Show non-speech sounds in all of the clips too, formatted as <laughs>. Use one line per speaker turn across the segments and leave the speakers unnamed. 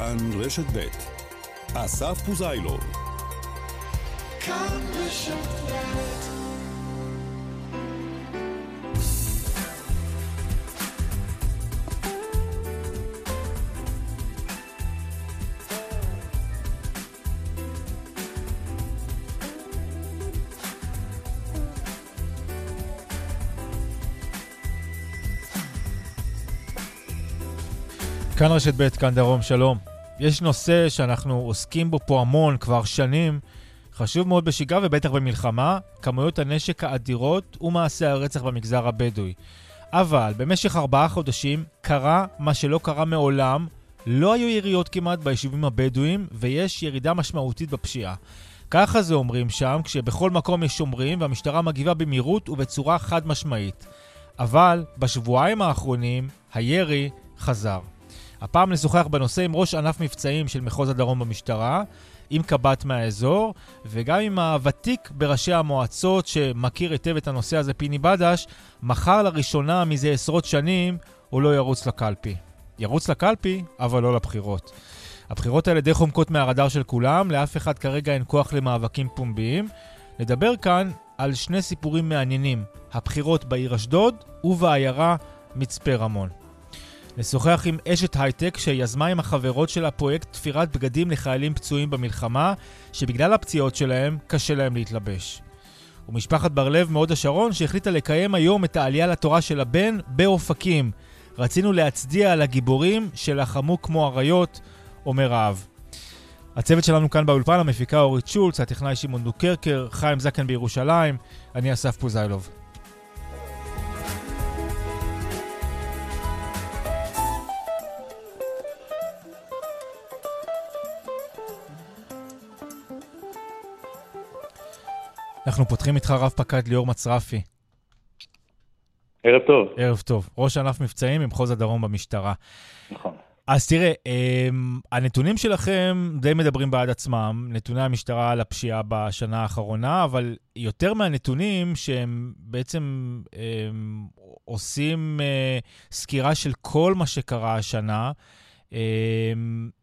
כאן רשת ב' אסף פוזיילוב כאן רשת ב' כאן רשת ב', כאן דרום, שלום. יש נושא שאנחנו עוסקים בו פה המון, כבר שנים, חשוב מאוד בשגרה ובטח במלחמה, כמויות הנשק האדירות ומעשי הרצח במגזר הבדואי. אבל במשך ארבעה חודשים קרה מה שלא קרה מעולם, לא היו יריות כמעט ביישובים הבדואיים, ויש ירידה משמעותית בפשיעה. ככה זה אומרים שם, כשבכל מקום יש שומרים והמשטרה מגיבה במהירות ובצורה חד משמעית. אבל בשבועיים האחרונים הירי חזר. הפעם נשוחח בנושא עם ראש ענף מבצעים של מחוז הדרום במשטרה, עם קב"ט מהאזור, וגם עם הוותיק בראשי המועצות שמכיר היטב את הנושא הזה, פיני בדש, מחר לראשונה מזה עשרות שנים הוא לא ירוץ לקלפי. ירוץ לקלפי, אבל לא לבחירות. הבחירות האלה די חומקות מהרדאר של כולם, לאף אחד כרגע אין כוח למאבקים פומביים. נדבר כאן על שני סיפורים מעניינים, הבחירות בעיר אשדוד ובעיירה מצפה רמון. נשוחח עם אשת הייטק שיזמה עם החברות שלה פרויקט תפירת בגדים לחיילים פצועים במלחמה, שבגלל הפציעות שלהם קשה להם להתלבש. ומשפחת בר-לב מהוד השרון שהחליטה לקיים היום את העלייה לתורה של הבן באופקים. רצינו להצדיע על הגיבורים שלחמו כמו אריות, אומר האב. הצוות שלנו כאן באולפן, המפיקה אורית שולץ, הטכנאי שמעון דוקרקר, חיים זקן בירושלים, אני אסף פוזיילוב. אנחנו פותחים איתך רב פקד ליאור מצרפי.
ערב טוב.
ערב טוב. ראש ענף מבצעים במחוז הדרום במשטרה.
נכון.
אז תראה, אמ, הנתונים שלכם די מדברים בעד עצמם, נתוני המשטרה על הפשיעה בשנה האחרונה, אבל יותר מהנתונים שהם בעצם הם, אמ, עושים אה, סקירה של כל מה שקרה השנה, אמ,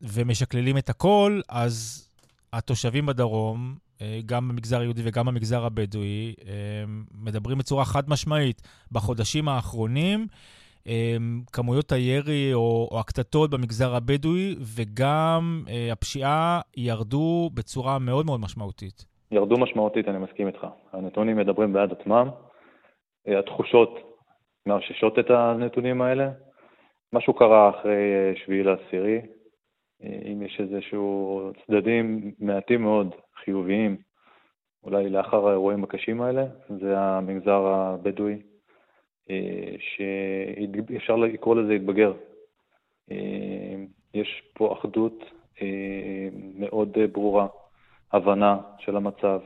ומשקללים את הכל, אז התושבים בדרום גם במגזר היהודי וגם במגזר הבדואי, אה, מדברים בצורה חד משמעית. בחודשים האחרונים, אה, כמויות הירי או, או הקטטות במגזר הבדואי וגם הפשיעה ירדו בצורה מאוד מאוד משמעותית.
ירדו משמעותית, אני מסכים איתך. הנתונים מדברים בעד עצמם. התחושות מאששות את הנתונים האלה. משהו קרה אחרי שביעי לעשירי, אם יש איזשהו צדדים מעטים מאוד חיוביים, אולי לאחר האירועים הקשים האלה, זה המגזר הבדואי, אה, שאפשר לקרוא לזה התבגר. אה, יש פה אחדות אה, מאוד ברורה, הבנה של המצב.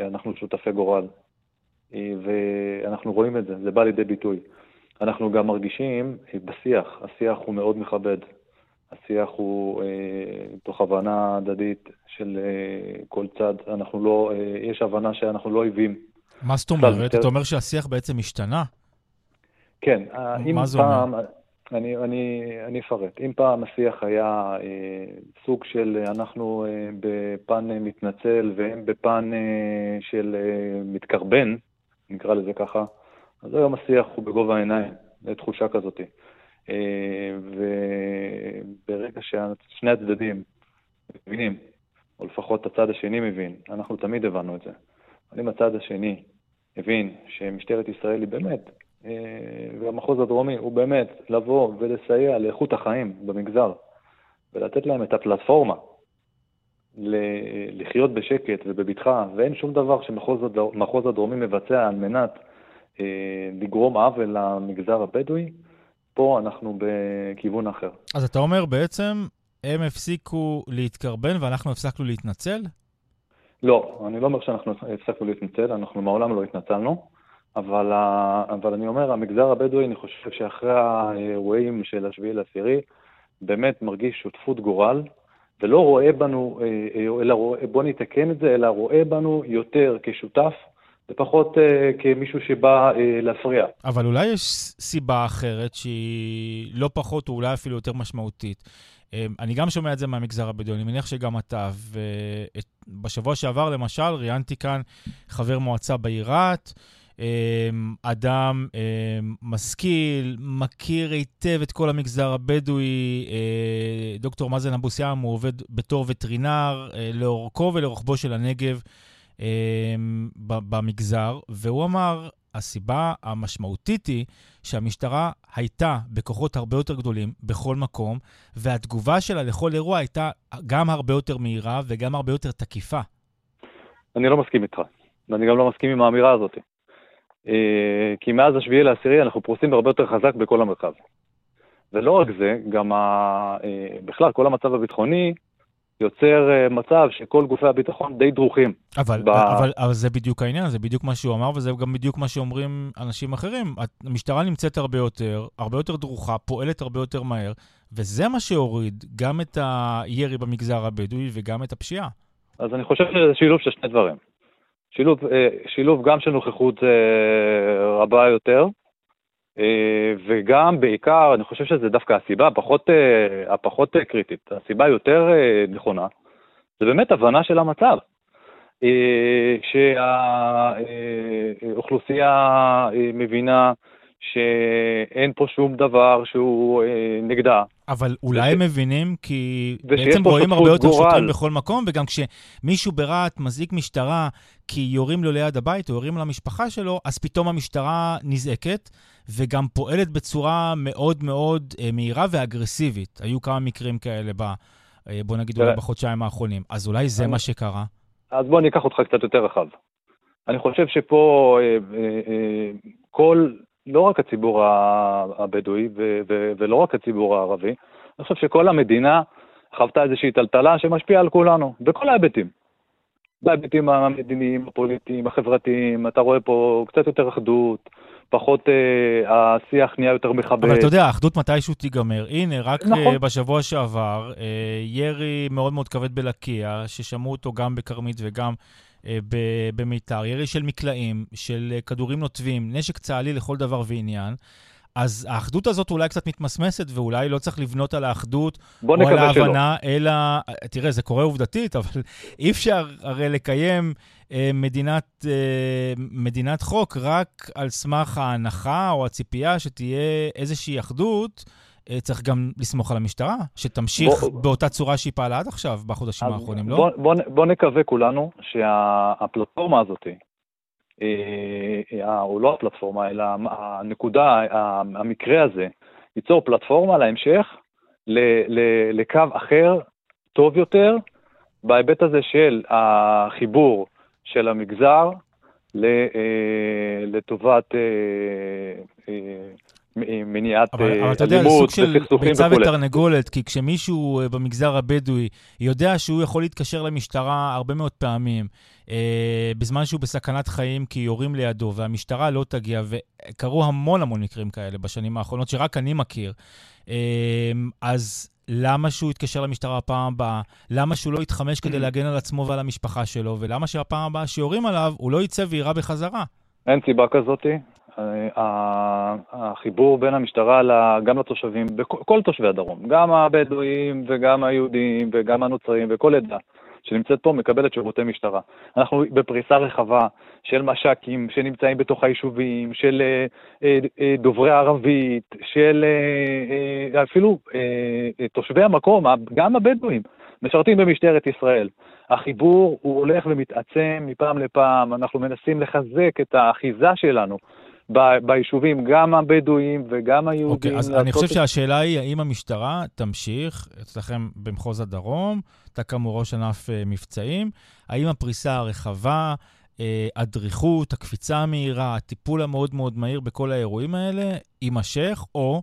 אנחנו שותפי גורל, ואנחנו רואים את זה, זה בא לידי ביטוי. אנחנו גם מרגישים בשיח, השיח הוא מאוד מכבד. השיח הוא אה, תוך הבנה הדדית של אה, כל צד. אנחנו לא, אה, יש הבנה שאנחנו לא אויבים.
מה זאת אומרת? אתה אומר שהשיח בעצם השתנה?
כן. מה זה פעם, אומר? אני, אני, אני אפרט. אם פעם השיח היה אה, סוג של אנחנו אה, בפן אה, מתנצל והם בפן אה, של אה, מתקרבן, נקרא לזה ככה, אז היום השיח הוא בגובה העיניים, זו תחושה כזאת. אה, וברגע ששני הצדדים מבינים, או לפחות הצד השני מבין, אנחנו תמיד הבנו את זה. אבל אם הצד השני הבין שמשטרת ישראל היא באמת, אה, והמחוז הדרומי הוא באמת לבוא ולסייע לאיכות החיים במגזר, ולתת להם את הפלטפורמה לחיות בשקט ובבטחה, ואין שום דבר שמחוז הדרומי מבצע על מנת אה, לגרום עוול למגזר הבדואי, פה אנחנו בכיוון אחר.
אז אתה אומר בעצם, הם הפסיקו להתקרבן ואנחנו הפסקנו להתנצל?
לא, אני לא אומר שאנחנו הפסקנו להתנצל, אנחנו מעולם לא התנצלנו, אבל, אבל אני אומר, המגזר הבדואי, אני חושב שאחרי האירועים של השביעי לעשירי, באמת מרגיש שותפות גורל, ולא רואה בנו, אה, אה, אלא רואה, בוא נתקן את זה, אלא רואה בנו יותר כשותף זה פחות uh, כמישהו שבא uh, להפריע.
אבל אולי יש סיבה אחרת שהיא לא פחות, או אולי אפילו יותר משמעותית. Um, אני גם שומע את זה מהמגזר הבדואי, אני מניח שגם אתה. ובשבוע שעבר, למשל, ראיינתי כאן חבר מועצה בעירת, um, אדם um, משכיל, מכיר היטב את כל המגזר הבדואי. Uh, דוקטור מאזן אבוסיאם, הוא עובד בתור וטרינר לאורכו ולרוחבו של הנגב. אמ, במגזר, והוא אמר, הסיבה המשמעותית היא שהמשטרה הייתה בכוחות הרבה יותר גדולים בכל מקום, והתגובה שלה לכל אירוע הייתה גם הרבה יותר מהירה וגם הרבה יותר תקיפה.
אני לא מסכים איתך, ואני גם לא מסכים עם האמירה הזאת. אה, כי מאז השביעי לעשירי אנחנו פרוסים הרבה יותר חזק בכל המרחב. ולא רק זה, גם ה... אה, בכלל כל המצב הביטחוני יוצר uh, מצב שכל גופי הביטחון די דרוכים.
אבל, ב... אבל, אבל זה בדיוק העניין, זה בדיוק מה שהוא אמר, וזה גם בדיוק מה שאומרים אנשים אחרים. המשטרה נמצאת הרבה יותר, הרבה יותר דרוכה, פועלת הרבה יותר מהר, וזה מה שהוריד גם את הירי במגזר הבדואי וגם את הפשיעה.
אז אני חושב שזה שילוב של שני דברים. שילוב, אה, שילוב גם של נוכחות אה, רבה יותר, אה, וגם, בעיקר, אני חושב שזה דווקא הסיבה הפחות, אה, הפחות קריטית, הסיבה היותר אה, נכונה, זה באמת הבנה של המצב. שהאוכלוסייה מבינה שאין פה שום דבר שהוא נגדה.
אבל אולי הם מבינים כי בעצם רואים הרבה יותר גורל. שוטרים בכל מקום, וגם כשמישהו ברהט מזעיק משטרה כי יורים לו ליד הבית או יורים למשפחה שלו, אז פתאום המשטרה נזעקת. וגם פועלת בצורה מאוד מאוד אה, מהירה ואגרסיבית. היו כמה מקרים כאלה, ב, אה, בוא נגיד אולי בחודשיים האחרונים. אז אולי זה. מה שקרה?
אז בוא אני אקח אותך קצת יותר רחב. אני חושב שפה אה, כל, לא רק הציבור הבדואי ו- ו- ולא רק הציבור הערבי, אני חושב שכל המדינה חוותה איזושהי טלטלה שמשפיעה על כולנו, בכל ההיבטים. בהיבטים המדיניים, הפוליטיים, החברתיים, אתה רואה פה קצת יותר אחדות, פחות אה, השיח נהיה יותר מכבד.
אבל אתה יודע, האחדות מתישהו תיגמר. הנה, רק אה, נכון. אה, בשבוע שעבר, אה, ירי מאוד מאוד כבד בלקיה, ששמעו אותו גם בכרמית וגם במיתר, ירי של מקלעים, של אה, כדורים נוטבים, נשק צה"לי לכל דבר ועניין. אז האחדות הזאת אולי קצת מתמסמסת, ואולי לא צריך לבנות על האחדות או על ההבנה, שלא. אלא, תראה, זה קורה עובדתית, <laughs> אבל אי אפשר הרי לקיים אה, מדינת, אה, מדינת חוק רק על סמך ההנחה או הציפייה שתהיה איזושהי אחדות. אה, צריך גם לסמוך על המשטרה, שתמשיך בוא, באותה צורה שהיא פעלה עד עכשיו, בחודשים האחרונים, לא?
בוא, בוא, בוא נקווה כולנו שהפלטפורמה הזאת, אה, או לא הפלטפורמה, אלא הנקודה, המקרה הזה, ייצור פלטפורמה להמשך ל, ל, לקו אחר, טוב יותר, בהיבט הזה של החיבור של המגזר אה, לטובת אה, מניעת
אלימות וסכסוכים וכו'. אבל אתה יודע, זה סוג של ביצה ותרנגולת, כי כשמישהו במגזר הבדואי יודע שהוא יכול להתקשר למשטרה הרבה מאוד פעמים, אה, בזמן שהוא בסכנת חיים כי יורים לידו, והמשטרה לא תגיע, וקרו המון המון מקרים כאלה בשנים האחרונות, שרק אני מכיר, אה, אז למה שהוא יתקשר למשטרה הפעם הבאה? למה שהוא לא יתחמש כדי להגן על עצמו ועל המשפחה שלו? ולמה שהפעם הבאה שיורים עליו, הוא לא יצא ויירה בחזרה?
אין סיבה כזאתי. אה, החיבור בין המשטרה גם לתושבים, כל תושבי הדרום, גם הבדואים וגם היהודים וגם הנוצרים וכל עדה. שנמצאת פה מקבלת שירותי משטרה. אנחנו בפריסה רחבה של מש"קים שנמצאים בתוך היישובים, של אה, אה, דוברי ערבית, של אפילו תושבי המקום, גם הבדואים, משרתים במשטרת ישראל. החיבור הוא הולך ומתעצם מפעם לפעם, אנחנו מנסים לחזק את האחיזה שלנו ביישובים, גם הבדואים וגם היהודים.
אוקיי, אז אני חושב שהשאלה היא, האם המשטרה תמשיך אצלכם במחוז הדרום, אתה כאמור ראש ענף uh, מבצעים, האם הפריסה הרחבה, uh, הדריכות, הקפיצה המהירה, הטיפול המאוד מאוד מהיר בכל האירועים האלה, יימשך, או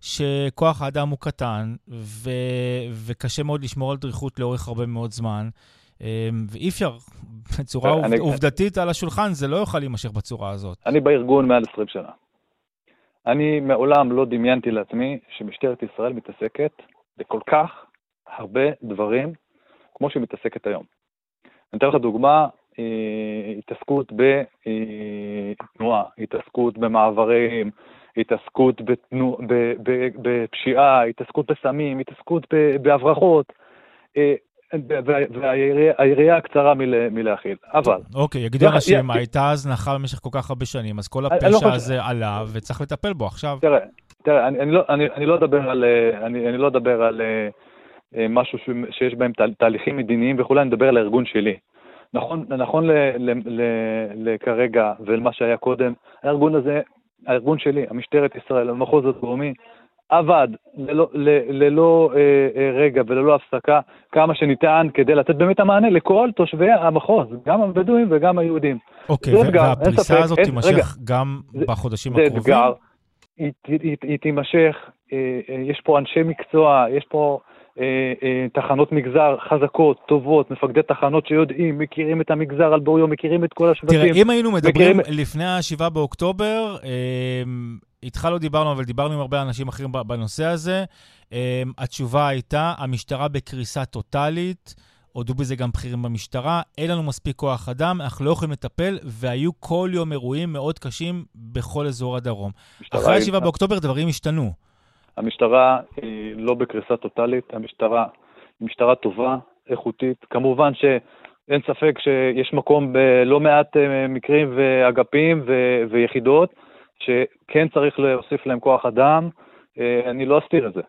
שכוח האדם הוא קטן ו- וקשה מאוד לשמור על דריכות לאורך הרבה מאוד זמן. אמ, ואי אפשר, בצורה אני, עובדתית אני, על השולחן, זה לא יוכל להימשך בצורה הזאת.
אני בארגון מעל 20 שנה. אני מעולם לא דמיינתי לעצמי שמשטרת ישראל מתעסקת בכל כך הרבה דברים כמו שהיא מתעסקת היום. אני אתן לך דוגמה, התעסקות בתנועה, התעסקות במעברים, התעסקות בתנו, בפשיעה, התעסקות בסמים, התעסקות בהברחות. והיריעה קצרה מלהכיל, אבל...
אוקיי, יגידו אנשים, הייתה הזנחה במשך כל כך הרבה שנים, אז כל לא הפשע הזה עלה וצריך לטפל בו עכשיו.
תראה, תראה, אני לא, לא אדבר על לא אה, משהו שיש בהם תהליכים מדיניים וכולי, אני מדבר על הארגון שלי. נכון, נכון לכרגע ולמה שהיה קודם, הארגון הזה, הארגון שלי, המשטרת ישראל, המחוז הדרומי, עבד ללא, ללא אה, אה, רגע וללא הפסקה כמה שניתן כדי לתת באמת המענה לכל תושבי המחוז, גם הבדואים וגם היהודים.
אוקיי, והפריסה הזאת תימשך גם בחודשים הקרובים? זה אתגר,
היא, היא, היא תימשך, אה, אה, יש פה אנשי מקצוע, יש פה אה, אה, תחנות מגזר חזקות, טובות, מפקדי תחנות שיודעים, מכירים את המגזר על בוריו, מכירים את כל השבטים.
תראה, אם היינו מדברים מכירים... לפני ה-7 באוקטובר, אה, איתך לא דיברנו, אבל דיברנו עם הרבה אנשים אחרים בנושא הזה. התשובה הייתה, המשטרה בקריסה טוטאלית, הודו בזה גם בכירים במשטרה, אין לנו מספיק כוח אדם, אנחנו לא יכולים לטפל, והיו כל יום אירועים מאוד קשים בכל אזור הדרום. אחרי ה-7 באוקטובר דברים השתנו.
המשטרה היא לא בקריסה טוטאלית, המשטרה היא משטרה טובה, איכותית. כמובן שאין ספק שיש מקום בלא מעט אה, מקרים ואגפים ו- ויחידות שכן צריך להוסיף להם כוח אדם, אה, אני לא אסתיר את זה.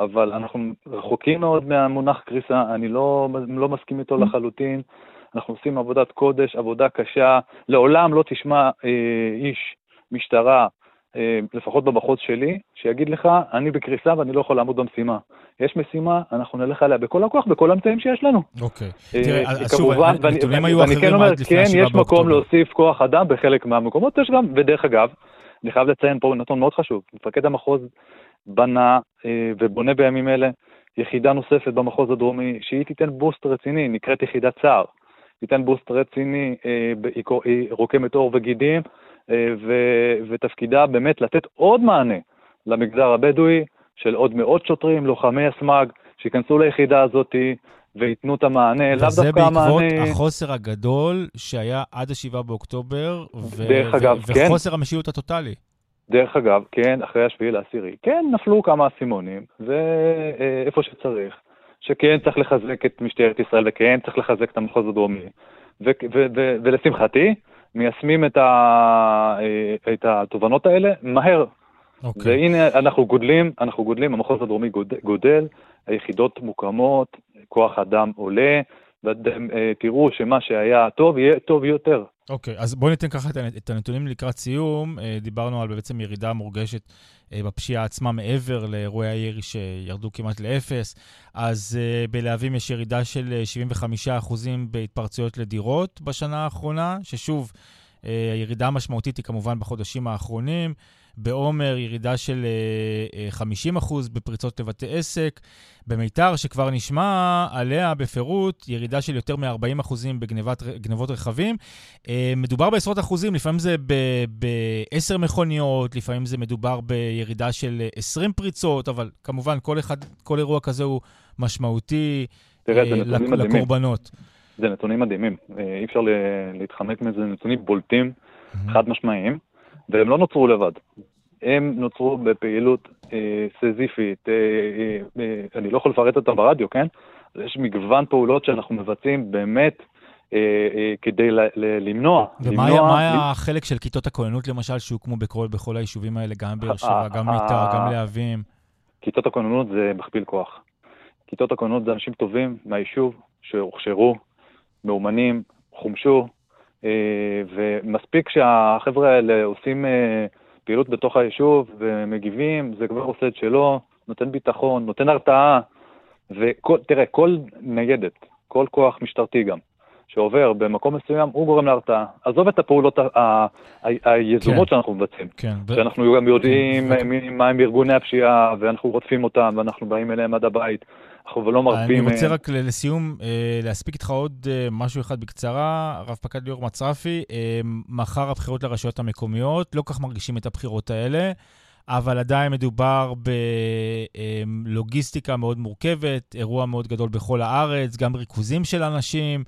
אבל אנחנו רחוקים מאוד מהמונח קריסה, אני לא, לא מסכים איתו לחלוטין. אנחנו עושים עבודת קודש, עבודה קשה. לעולם לא תשמע אה, איש משטרה אה, לפחות במחוז שלי, שיגיד לך, אני בקריסה ואני לא יכול לעמוד במשימה. יש משימה, אנחנו נלך עליה בכל הכוח, בכל האמצעים שיש לנו.
אוקיי. אה, תראה, אז שוב, הנתונים היו אחרים כן עד לפני 7
באוקטובר. כן, יש מקום להוסיף כוח אדם בחלק מהמקומות, יש גם, ודרך אגב, אני חייב לציין פה נתון מאוד חשוב, מפקד המחוז בנה אה, ובונה בימים אלה יחידה נוספת במחוז הדרומי, שהיא תיתן בוסט רציני, נקראת יחידת צער. תיתן בוסט רציני, היא רוקמת עור וגידים, אה, ותפקידה באמת לתת עוד מענה למגזר הבדואי של עוד מאות שוטרים, לוחמי הסמ"ג, שייכנסו ליחידה הזאת וייתנו את המענה, לאו דווקא המענה...
וזה בעקבות החוסר הגדול שהיה עד ה-7 באוקטובר,
ו- דרך אגב,
ו- כן. וחוסר המשילות הטוטאלי.
דרך אגב, כן, אחרי השביעי לעשירי, כן, נפלו כמה אסימונים, ואיפה שצריך, שכן צריך לחזק את משטרת ישראל, וכן צריך לחזק את המחוז הדרומי. ו- ו- ו- ולשמחתי, מיישמים את, ה, אה, את התובנות האלה מהר. Okay. אוקיי. והנה אנחנו גודלים, אנחנו גודלים, המחוז הדרומי גודל, גודל היחידות מוקמות, כוח אדם עולה, ואתם אה, תראו שמה שהיה טוב יהיה טוב יותר.
אוקיי, okay, אז בואו ניתן ככה את הנתונים לקראת סיום. אה, דיברנו על בעצם ירידה מורגשת בפשיעה עצמה מעבר לאירועי הירי שירדו כמעט לאפס. אז בלהבים יש ירידה של 75% בהתפרצויות לדירות בשנה האחרונה, ששוב, הירידה המשמעותית היא כמובן בחודשים האחרונים. בעומר ירידה של 50% בפריצות לבתי עסק. במיתר, שכבר נשמע עליה בפירוט, ירידה של יותר מ-40% בגנבות רכבים. מדובר בעשרות אחוזים, לפעמים זה ב-10 מכוניות, לפעמים זה מדובר בירידה של 20 פריצות, אבל כמובן כל, אחד, כל אירוע כזה הוא משמעותי תראה, לקורבנות.
זה נתונים מדהימים, אי אפשר להתחמק מזה, נתונים בולטים, חד משמעיים. והם לא נוצרו לבד. הם נוצרו בפעילות אה, סזיפית, אה, אה, אה, אני לא יכול לפרט אותם ברדיו, כן? יש מגוון פעולות שאנחנו מבצעים באמת אה, אה, כדי ל, ל, למנוע.
ומה למנוע, היה, היה החלק של כיתות הכוננות למשל שהוקמו בכל, בכל היישובים האלה, גם באר <laughs> שבע, גם מיתר, גם להבים?
כיתות הכוננות זה מכפיל כוח. כיתות הכוננות זה אנשים טובים מהיישוב שהוכשרו, מאומנים, חומשו, ומספיק שהחבר'ה האלה עושים אה, פעילות בתוך היישוב ומגיבים, זה כבר עושה את שלו, נותן ביטחון, נותן הרתעה. ותראה, כל ניידת, כל כוח משטרתי גם, שעובר במקום מסוים, הוא גורם להרתעה. עזוב את הפעולות היזומות כן, שאנחנו מבצעים. כן. שאנחנו גם יודעים כן, מה הם ארגוני הפשיעה, ואנחנו רודפים אותם, ואנחנו באים אליהם עד הבית. אנחנו לא מרפים...
אני רוצה רק לסיום אה, להספיק איתך עוד אה, משהו אחד בקצרה. רב פקד ליאור מצרפי, אה, מחר הבחירות לרשויות המקומיות, לא כך מרגישים את הבחירות האלה. אבל עדיין מדובר בלוגיסטיקה מאוד מורכבת, אירוע מאוד גדול בכל הארץ, גם ריכוזים של אנשים.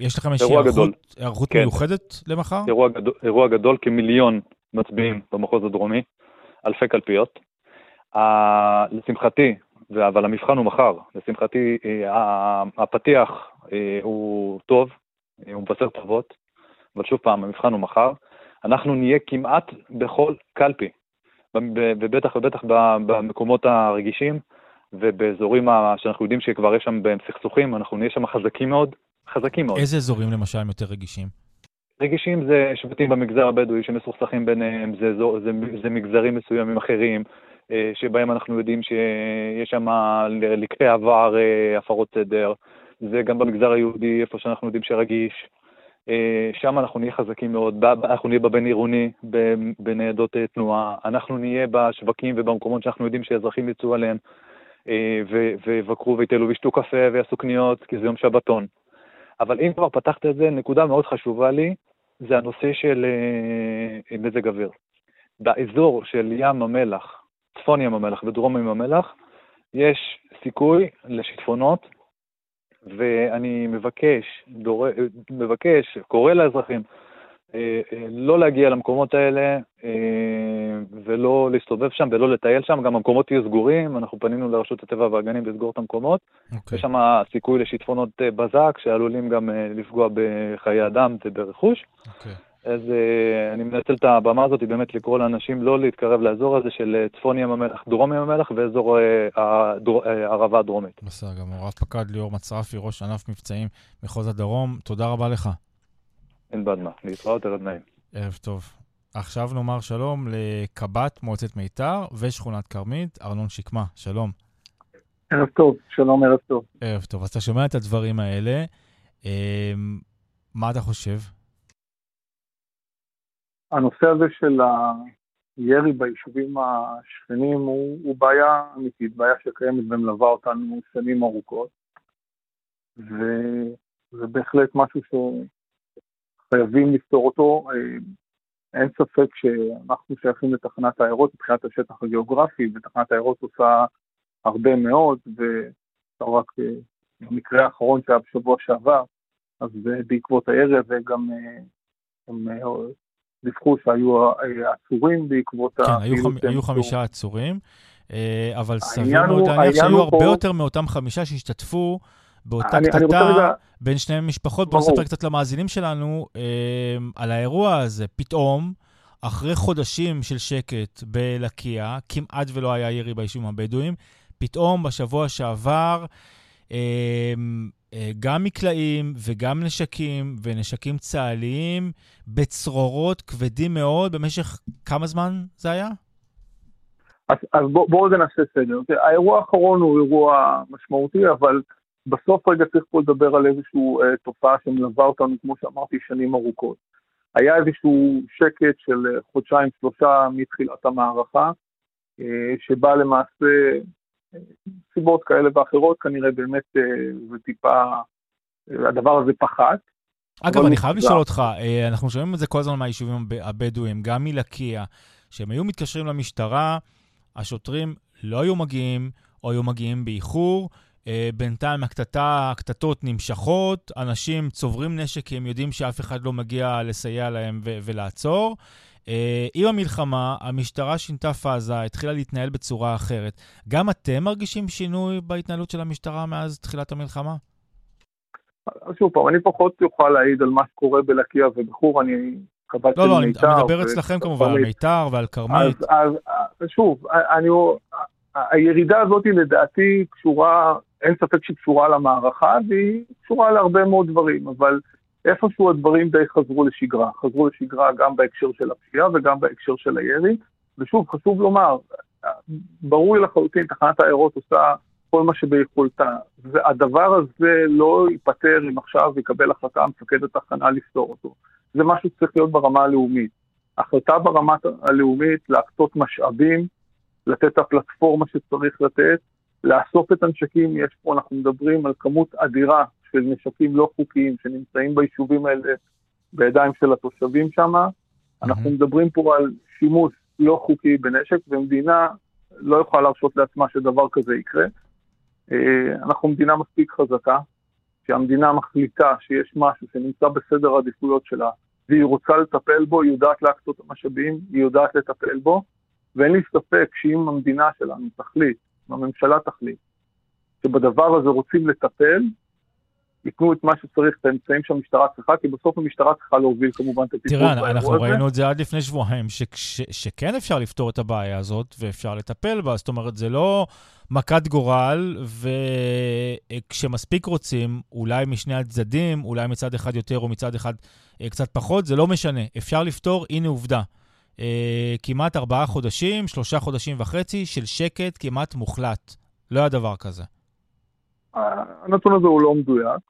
יש לכם איזושהי היערכות, היערכות כן. מיוחדת למחר?
אירוע גדול, אירוע גדול, כמיליון מצביעים במחוז הדרומי, אלפי קלפיות. לשמחתי, אבל המבחן הוא מחר, לשמחתי הפתיח הוא טוב, הוא מבשר טובות, אבל שוב פעם, המבחן הוא מחר. אנחנו נהיה כמעט בכל קלפי, ובטח ובטח במקומות הרגישים ובאזורים שאנחנו יודעים שכבר יש שם בהם סכסוכים, אנחנו נהיה שם חזקים מאוד, חזקים מאוד.
איזה אזורים למשל הם יותר רגישים?
רגישים זה שבטים במגזר הבדואי שמסוכסכים ביניהם, זה, זה, זה, זה מגזרים מסוימים אחרים, אה, שבהם אנחנו יודעים שיש שם לקחי עבר, אה, הפרות סדר, זה גם במגזר היהודי, איפה שאנחנו יודעים שרגיש. אה, שם אנחנו נהיה חזקים מאוד, אנחנו נהיה בבין עירוני, בניידות אה, תנועה, אנחנו נהיה בשווקים ובמקומות שאנחנו יודעים שאזרחים יצאו עליהם אה, ויבקרו ויטלו וישתו קפה ויעשו קניות, כי זה יום שבתון. אבל אם כבר פתחת את זה, נקודה מאוד חשובה לי, זה הנושא של מזג אוויר. באזור של ים המלח, צפון ים המלח ודרום ים המלח, יש סיכוי לשיטפונות ואני מבקש, דור... מבקש, קורא לאזרחים, אה, אה, לא להגיע למקומות האלה אה, ולא להסתובב שם ולא לטייל שם, גם המקומות יהיו סגורים, אנחנו פנינו לרשות הטבע והגנים לסגור את המקומות. Okay. אוקיי. יש שם סיכוי לשיטפונות בזק שעלולים גם לפגוע בחיי אדם וברכוש. Okay. אז uh, אני מנצל את הבמה הזאת באמת לקרוא לאנשים לא להתקרב לאזור הזה של אה, צפון ים המלח, דרום ים המלח ואזור uh, הערבה הדרומית.
בסדר גמור. רב פקד ליאור מצרפי, ראש ענף מבצעים מחוז הדרום, תודה רבה לך.
אין בעד מה, להתראות ערב נעים.
ערב טוב. עכשיו נאמר שלום לקב"ט מועצת מיתר ושכונת כרמית, ארנון שקמה, שלום.
ערב טוב, שלום, ערב טוב.
ערב טוב. אז אתה שומע את הדברים האלה, מה אתה חושב?
הנושא הזה של הירי ביישובים השכנים הוא, הוא בעיה אמיתית, בעיה שקיימת ומלווה אותנו שנים ארוכות, וזה בהחלט משהו שחייבים לפתור אותו. אין ספק שאנחנו שייכים לתחנת העיירות מבחינת השטח הגיאוגרפי, ותחנת העיירות עושה הרבה מאוד, ורק במקרה האחרון שהיה בשבוע שעבר, אז בעקבות הירי הזה גם הם דיווחו שהיו אה, עצורים בעקבות
כן, הפעילות. כן, היו חמישה עצורים, אה, אבל סביר מאוד להניח שהיו הרבה יותר מאותם חמישה שהשתתפו באותה קטטה בין שני משפחות. בואו נספר קצת למאזינים שלנו אה, על האירוע הזה. פתאום, אחרי חודשים של שקט בלקיה, כמעט ולא היה ירי ביישובים הבדואים, פתאום בשבוע שעבר, אה, גם מקלעים וגם נשקים, ונשקים צה"ליים, בצרורות כבדים מאוד, במשך כמה זמן זה היה?
אז, אז בואו בוא נעשה סדר. האירוע האחרון הוא אירוע משמעותי, אבל בסוף רגע צריך פה לדבר על איזושהי אה, תופעה שמלווה אותנו, כמו שאמרתי, שנים ארוכות. היה איזשהו שקט של אה, חודשיים-שלושה מתחילת המערכה, אה, שבה למעשה סיבות כאלה ואחרות, כנראה באמת אה, זה טיפה, אה, הדבר הזה פחת.
אגב, אני חייב לשאול אותך, אה, אנחנו שומעים את זה כל הזמן מהיישובים הבדואים, גם מלקיה, שהם היו מתקשרים למשטרה, השוטרים לא היו מגיעים, או היו מגיעים באיחור. בינתיים הקטטה, הקטטות נמשכות, אנשים צוברים נשק כי הם יודעים שאף אחד לא מגיע לסייע להם ו- ולעצור. אה, עם המלחמה, המשטרה שינתה פאזה, התחילה להתנהל בצורה אחרת. גם אתם מרגישים שינוי בהתנהלות של המשטרה מאז תחילת המלחמה?
שוב פעם, אני פחות יוכל להעיד על מה שקורה בלקיה ובחור, אני
קב"ט לא, לא, אני מדבר אצלכם כמובן, על מיתר ועל כרמית.
אז, אז שוב, אני, הירידה הזאת לדעתי קשורה, אין ספק שהיא קשורה למערכה, והיא קשורה להרבה מאוד דברים, אבל איפשהו הדברים די חזרו לשגרה. חזרו לשגרה גם בהקשר של הפשיעה וגם בהקשר של הירי. ושוב, חשוב לומר, ברור לחלוטין, תחנת העיירות עושה כל מה שביכולתה. והדבר הזה לא ייפתר אם עכשיו יקבל החלטה מפקד התחנה לפתור אותו. זה משהו שצריך להיות ברמה הלאומית. החלטה ברמה הלאומית להקצות משאבים, לתת את הפלטפורמה שצריך לתת, לאסוף את הנשקים, יש פה, אנחנו מדברים על כמות אדירה של נשקים לא חוקיים שנמצאים ביישובים האלה בידיים של התושבים שם. אנחנו מדברים פה על שימוש לא חוקי בנשק, ומדינה לא יכולה להרשות לעצמה שדבר כזה יקרה. אה, אנחנו מדינה מספיק חזקה, שהמדינה מחליטה שיש משהו שנמצא בסדר העדיפויות שלה, והיא רוצה לטפל בו, היא יודעת להקצות המשאבים, היא יודעת לטפל בו, ואין לי ספק שאם המדינה שלנו תחליט, אם הממשלה תחליט, שבדבר הזה רוצים לטפל, ייתנו את מה שצריך, את האמצעים שהמשטרה צריכה, כי בסוף המשטרה צריכה להוביל כמובן את הטיפול
באירוע הזה. תראה, אנחנו ראינו את זה עד לפני שבועיים, שכן אפשר לפתור את הבעיה הזאת ואפשר לטפל בה, זאת אומרת, זה לא מכת גורל, וכשמספיק רוצים, אולי משני הצדדים, אולי מצד אחד יותר או מצד אחד אה, קצת פחות, זה לא משנה, אפשר לפתור, הנה עובדה. אה, כמעט ארבעה חודשים, שלושה חודשים וחצי של שקט כמעט מוחלט. לא היה דבר כזה.
הנתון הזה הוא לא מדויק.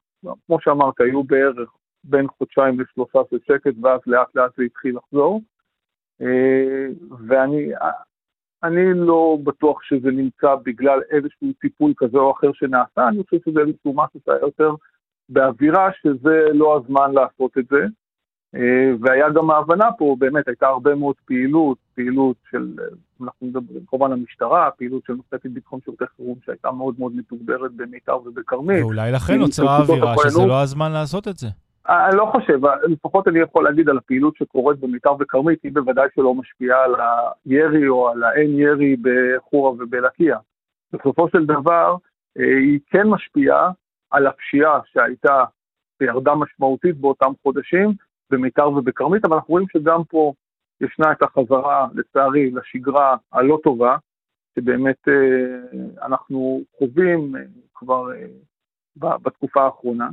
כמו שאמרת, היו בערך בין חודשיים לשלושה של שקט, ואז לאט לאט זה התחיל לחזור. אה, ואני אני לא בטוח שזה נמצא בגלל איזשהו טיפול כזה או אחר שנעשה, אני חושב שזה איזשהו משהו שהיה יותר באווירה שזה לא הזמן לעשות את זה. אה, והיה גם ההבנה פה, באמת הייתה הרבה מאוד פעילות, פעילות של, אנחנו מדברים כמובן המשטרה, פעילות של מחלקת ביטחון שירותי חירום שהייתה מאוד מאוד מתוגברת במיתר ובכרמית.
ואולי לכן נוצרה האווירה שזה לא הזמן לעשות את זה.
אני לא חושב, לפחות אני יכול להגיד על הפעילות שקורית במיתר וכרמית, היא בוודאי שלא משפיעה על הירי או על האין ירי בחורה ובלקיה. בסופו של דבר, אה, היא כן משפיעה על הפשיעה שהייתה וירדה משמעותית באותם חודשים, במיתר ובכרמית, אבל אנחנו רואים שגם פה ישנה את החזרה, לצערי, לשגרה הלא טובה, שבאמת אה, אנחנו חווים אה, כבר אה, בתקופה האחרונה.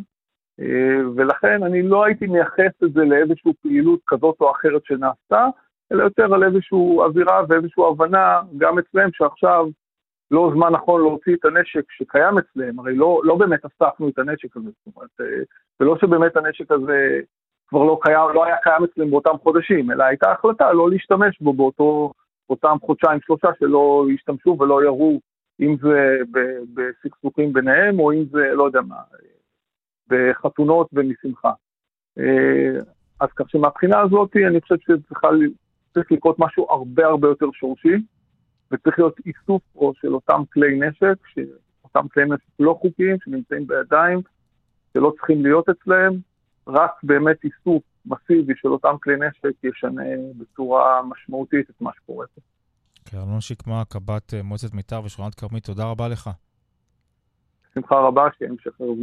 ולכן אני לא הייתי מייחס את זה לאיזושהי פעילות כזאת או אחרת שנעשתה, אלא יותר על איזושהי אווירה ואיזושהי הבנה גם אצלם שעכשיו לא זמן נכון להוציא את הנשק שקיים אצלם, הרי לא, לא באמת אספנו את הנשק הזה, זאת אומרת, ולא שבאמת הנשק הזה כבר לא, קיים, לא היה קיים אצלם באותם חודשים, אלא הייתה החלטה לא להשתמש בו באותו, באותם חודשיים שלושה שלא ישתמשו ולא יראו, אם זה בסכסוכים ביניהם או אם זה, לא יודע מה, בחתונות ומשמחה. אה, אז כך שמבחינה הזאת אני חושב שצריך לקרות משהו הרבה הרבה יותר שורשי, וצריך להיות איסוף או של אותם כלי נשק, אותם כלי נשק לא חוקיים שנמצאים בידיים, שלא צריכים להיות אצלם, רק באמת איסוף מסיבי של אותם כלי נשק ישנה בצורה משמעותית את מה שקורה פה.
כן, אלון שקמה, קב"ט אה, מועצת מיתר ושכונת כרמית, תודה רבה לך.
בשמחה רבה, שיהיה המשך ערב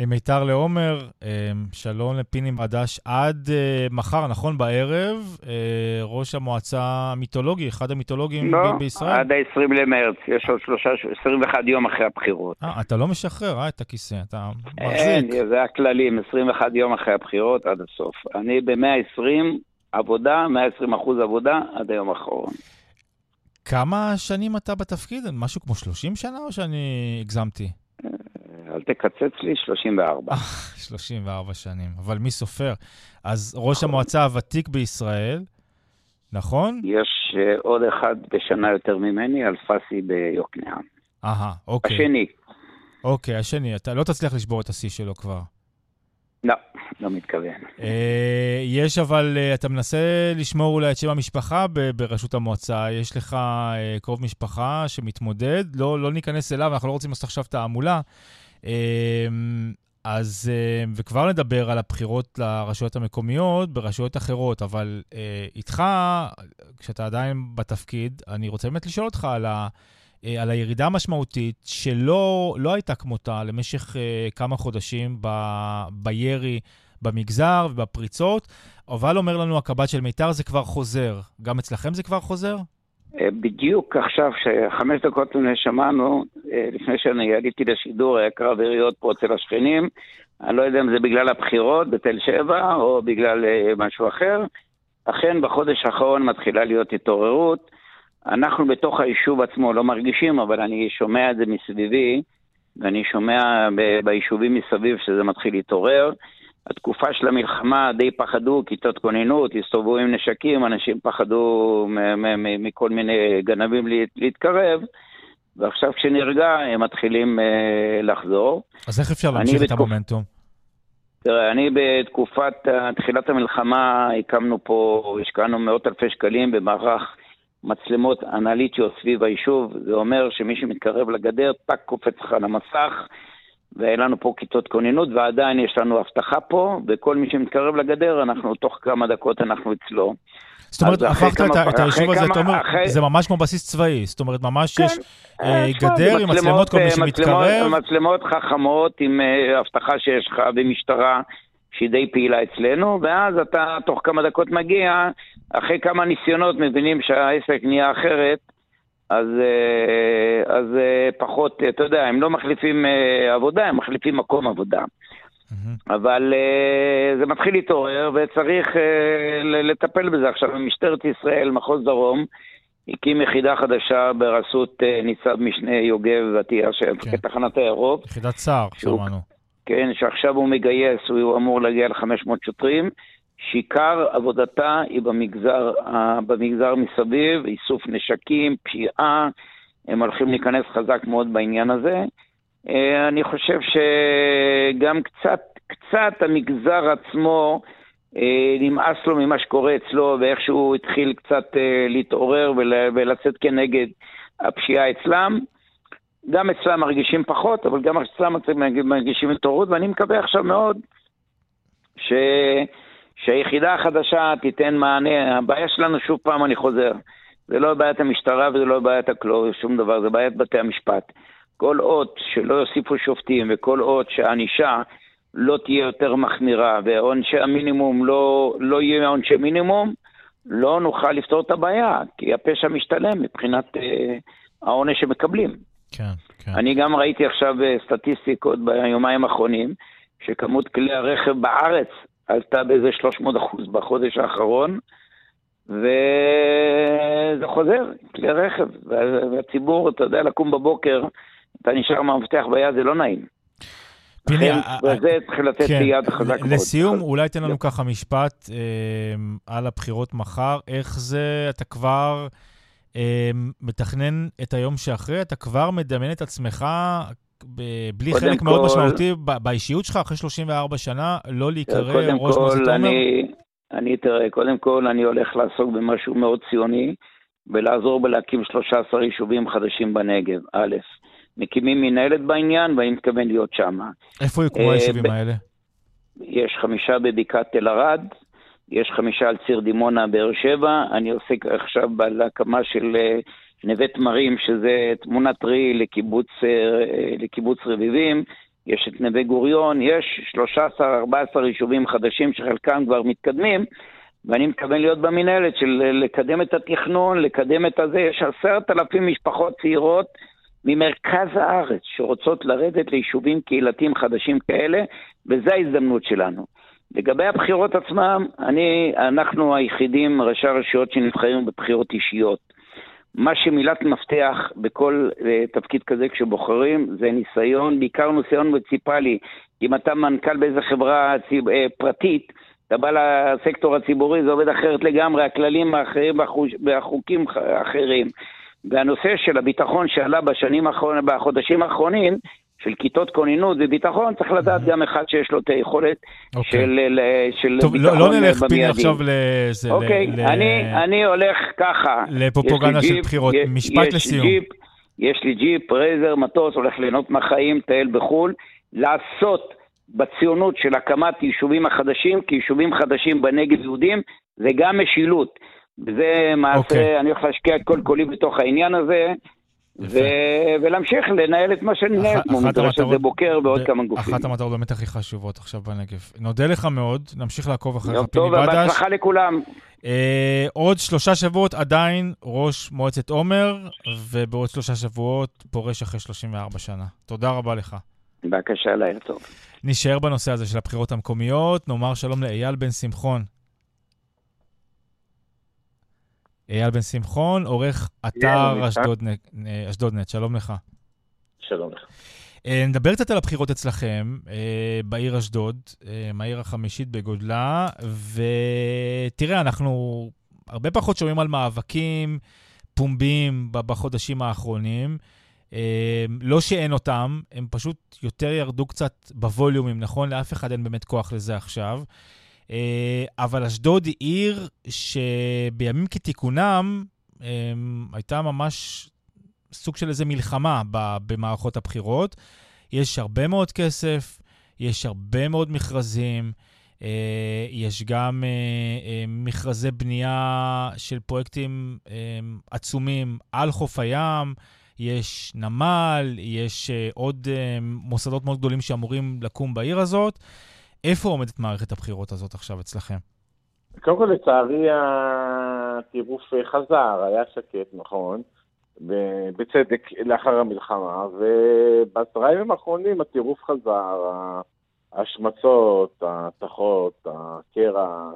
ממיתר לעומר, אה, שלום לפיני מדש עד אה, מחר, נכון? בערב, אה, ראש המועצה המיתולוגי, אחד המיתולוגים
לא,
בישראל.
לא, עד ה-20 למרץ, יש עוד שלושה, 21 יום אחרי הבחירות.
אה, אתה לא משחרר, אה, את הכיסא, אתה מחזיק.
אין, זה הכללים, 21 יום אחרי הבחירות עד הסוף. אני ב-120 עבודה, 120 אחוז עבודה עד היום האחרון.
כמה שנים אתה בתפקיד? משהו כמו 30 שנה או שאני הגזמתי?
אל תקצץ לי, 34.
34 שנים, אבל מי סופר? אז ראש המועצה הוותיק בישראל, נכון?
יש uh, עוד אחד בשנה יותר ממני, אלפסי ביוקנעם.
אהה, אוקיי.
השני.
אוקיי, השני. אתה לא תצליח לשבור את השיא שלו כבר.
לא, לא מתכוון.
אה, יש אבל, אה, אתה מנסה לשמור אולי את שם המשפחה בראשות המועצה, יש לך אה, קרוב משפחה שמתמודד, לא, לא ניכנס אליו, אנחנו לא רוצים לעשות עכשיו תעמולה. אז, וכבר נדבר על הבחירות לרשויות המקומיות ברשויות אחרות, אבל איתך, כשאתה עדיין בתפקיד, אני רוצה באמת לשאול אותך על ה... אה, על הירידה המשמעותית שלא לא הייתה כמותה למשך uh, כמה חודשים ב, בירי במגזר ובפריצות, אבל אומר לנו הקב"ט של מיתר, זה כבר חוזר. גם אצלכם זה כבר חוזר?
אה, בדיוק עכשיו, שחמש דקות לפני שמענו, לפני שאני עליתי לשידור, היה קרב יריות פה אצל השכנים. אני לא יודע אם זה בגלל הבחירות בתל שבע או בגלל משהו אחר. אכן, בחודש האחרון מתחילה להיות התעוררות. אנחנו בתוך היישוב עצמו לא מרגישים, אבל אני שומע את זה מסביבי, ואני שומע ביישובים מסביב שזה מתחיל להתעורר. התקופה של המלחמה די פחדו, כיתות כוננות, הסתובבו עם נשקים, אנשים פחדו מכל מיני גנבים להתקרב, ועכשיו כשנרגע הם מתחילים uh, לחזור.
אז איך אפשר להמשיך את המומנטום?
תראה, אני בתקופת תחילת המלחמה הקמנו פה, השקענו מאות אלפי שקלים במערך מצלמות אנליטיות סביב היישוב, זה אומר שמי שמתקרב לגדר, טאק קופץ לך על המסך, ואין לנו פה כיתות כוננות, ועדיין יש לנו הבטחה פה, וכל מי שמתקרב לגדר, אנחנו, תוך כמה דקות אנחנו אצלו.
זאת אומרת, הפכת את, את היישוב הזה, אתה אומר, אחרי... זה ממש כמו בסיס צבאי, זאת אומרת, ממש כן, יש אה, גדר עם מצלמות, כל מי אה, שמתקרב.
מצלמות חכמות עם אה, הבטחה שיש לך במשטרה. שהיא די פעילה אצלנו, ואז אתה תוך כמה דקות מגיע, אחרי כמה ניסיונות מבינים שהעסק נהיה אחרת, אז, אה, אז אה, פחות, אתה יודע, הם לא מחליפים אה, עבודה, הם מחליפים מקום עבודה. Mm-hmm. אבל זה מתחיל להתעורר וצריך לטפל בזה. עכשיו, משטרת ישראל, מחוז דרום, הקים יחידה חדשה ברשות ניצב משנה יוגב של כן. תחנת העירוב.
יחידת סער, שמענו.
כן, שעכשיו הוא מגייס, הוא אמור להגיע ל-500 שוטרים. שעיקר עבודתה היא במגזר, במגזר מסביב, איסוף נשקים, פשיעה, הם הולכים להיכנס חזק מאוד בעניין הזה. אה, אני חושב שגם קצת, קצת המגזר עצמו, אה, נמאס לו ממה שקורה אצלו ואיך שהוא התחיל קצת אה, להתעורר ולצאת כנגד הפשיעה אצלם. גם אצלם מרגישים פחות, אבל גם אצלם מרגישים התעוררות, ואני מקווה עכשיו מאוד ש... שהיחידה החדשה תיתן מענה. הבעיה שלנו, שוב פעם אני חוזר, זה לא בעיית המשטרה וזה לא בעיית הכלור, שום דבר, זה בעיית בתי המשפט. כל עוד שלא יוסיפו שופטים וכל עוד שהענישה לא תהיה יותר מחמירה ועונשי המינימום לא, לא יהיה עונשי מינימום, לא נוכל לפתור את הבעיה, כי הפשע משתלם מבחינת אה, העונש שמקבלים.
כן, כן.
אני גם ראיתי עכשיו אה, סטטיסטיקות ביומיים האחרונים, שכמות כלי הרכב בארץ עלתה באיזה 300 אחוז בחודש האחרון, וזה חוזר, כלי רכב, והציבור, אתה יודע, לקום בבוקר, אתה נשאר מהמפתח ביד, זה לא נעים. פיני, וזה צריך לתת כן, לי יד חזק מאוד.
לסיום, אולי תן לנו ככה משפט אה, על הבחירות מחר. איך זה, אתה כבר אה, מתכנן את היום שאחרי? אתה כבר מדמיין את עצמך בלי חלק כל, מאוד משמעותי באישיות שלך, אחרי 34 שנה, לא להיקרא ראש מועצת עומר? אני,
אני, תראה, קודם כל אני הולך לעסוק במשהו מאוד ציוני, ולעזור בלהקים 13 יישובים חדשים בנגב, א'. מקימים מנהלת בעניין, ואני מתכוון להיות שם.
איפה יוקמו אה, היישובים האלה?
יש חמישה בבקעת תל ערד, יש חמישה על ציר דימונה, באר שבע, אני עוסק עכשיו בהקמה של אה, נווה תמרים, שזה תמונת ראי לקיבוץ, אה, לקיבוץ רביבים, יש את נווה גוריון, יש 13-14 יישובים חדשים שחלקם כבר מתקדמים, ואני מתכוון להיות במינהלת של לקדם את התכנון, לקדם את הזה. יש עשרת אלפים משפחות צעירות ממרכז הארץ שרוצות לרדת ליישובים קהילתיים חדשים כאלה, וזו ההזדמנות שלנו. לגבי הבחירות עצמם, אני, אנחנו היחידים, ראשי הרשויות שנבחרים בבחירות אישיות. מה שמילת מפתח בכל uh, תפקיד כזה כשבוחרים זה ניסיון, בעיקר ניסיון מוניציפלי. אם אתה מנכ"ל באיזה חברה uh, פרטית, אתה בא לסקטור הציבורי, זה עובד אחרת לגמרי, הכללים האחרים והחוקים אחרים. והנושא של הביטחון שעלה בשנים האחרונים, בחודשים האחרונים, של כיתות כוננות וביטחון, צריך לדעת גם אחד שיש לו את היכולת אוקיי. של, של
טוב, ביטחון. טוב, לא נלך פיני עכשיו לזה.
אוקיי, ל... אני, אני הולך ככה.
לפרופוגנדה של בחירות. יש, משפט יש לסיום.
ג'יפ, יש לי ג'יפ, רייזר, מטוס, הולך ליהנות מהחיים, טייל בחו"ל, לעסוק בציונות של הקמת יישובים החדשים, כי יישובים חדשים בנגב יהודים, זה גם משילות. וזה מעשה, okay. אוקיי. אני הולך להשקיע את כל כולי בתוך העניין הזה. ו- ולהמשיך לנהל את מה שננהל, כמו מדרשת שדה בוקר ועוד כמה גופים.
אחת המטרות באמת הכי חשובות עכשיו בנגב. נודה לך מאוד, נמשיך לעקוב אחריך,
פיני בדש. טוב, ובהצלחה לכולם.
אה, עוד שלושה שבועות עדיין ראש מועצת עומר, ובעוד שלושה שבועות פורש אחרי 34 שנה. תודה רבה לך.
בבקשה, לילה טוב.
נשאר בנושא הזה של הבחירות המקומיות, נאמר שלום לאייל בן שמחון, אייל בן שמחון, עורך אתר אשדודנט, שלום לך.
שלום לך.
אה, נדבר קצת על הבחירות אצלכם אה, בעיר אשדוד, אה, העיר החמישית בגודלה, ותראה, אנחנו הרבה פחות שומעים על מאבקים פומביים בחודשים האחרונים. לא שאין אותם, הם פשוט יותר ירדו קצת בווליומים, נכון? לאף אחד אין באמת כוח לזה עכשיו. אה, אבל אשדוד היא עיר שבימים כתיקונם הייתה ממש סוג של איזה מלחמה במערכות הבחירות. יש הרבה מאוד כסף, יש הרבה מאוד מכרזים, אה, יש גם אה, מכרזי בנייה של פרויקטים עצומים על חוף הים, יש נמל, יש עוד מוסדות מאוד גדולים שאמורים לקום בעיר הזאת. איפה עומדת מערכת הבחירות הזאת עכשיו אצלכם?
קודם כל, לצערי, הטירוף חזר, היה שקט, נכון, בצדק לאחר המלחמה, ובעשרה ימים האחרונים הטירוף חזר, ההשמצות, ההתכות, הקרע,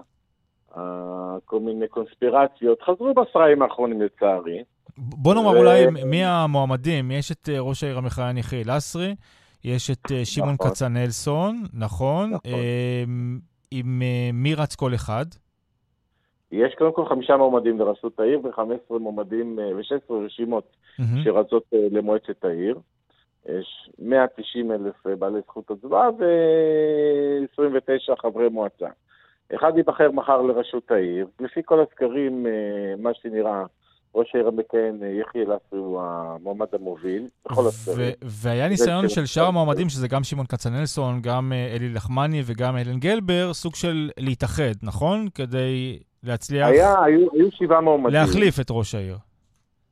כל מיני קונספירציות, חזרו בעשרה ימים האחרונים לצערי.
בוא נאמר ו... אולי מי המועמדים, יש את אה, ראש העיר המכהן יחיאל לסרי, יש את אה, שמעון נכון. כצנלסון, נכון? נכון. אמ, עם אה, מי רץ כל אחד?
יש קודם כל חמישה מועמדים לראשות העיר ו-15 מועמדים ו-16 רשימות mm-hmm. שרצות למועצת העיר. יש 190 אלף בעלי זכות הצבעה ו-29 חברי מועצה. אחד ייבחר מחר לראשות העיר. לפי כל הסקרים, אה, מה שנראה, ראש העיר המכהן אה, יחיא לסרי הוא המועמד המוביל, בכל הסקרים.
והיה ניסיון של שאר המועמדים, שזה גם שמעון כצנלסון, גם אה, אלי לחמני וגם אלן גלבר, סוג של להתאחד, נכון? כדי להצליח...
היה, היו, היו שבעה מועמדים.
להחליף את ראש העיר.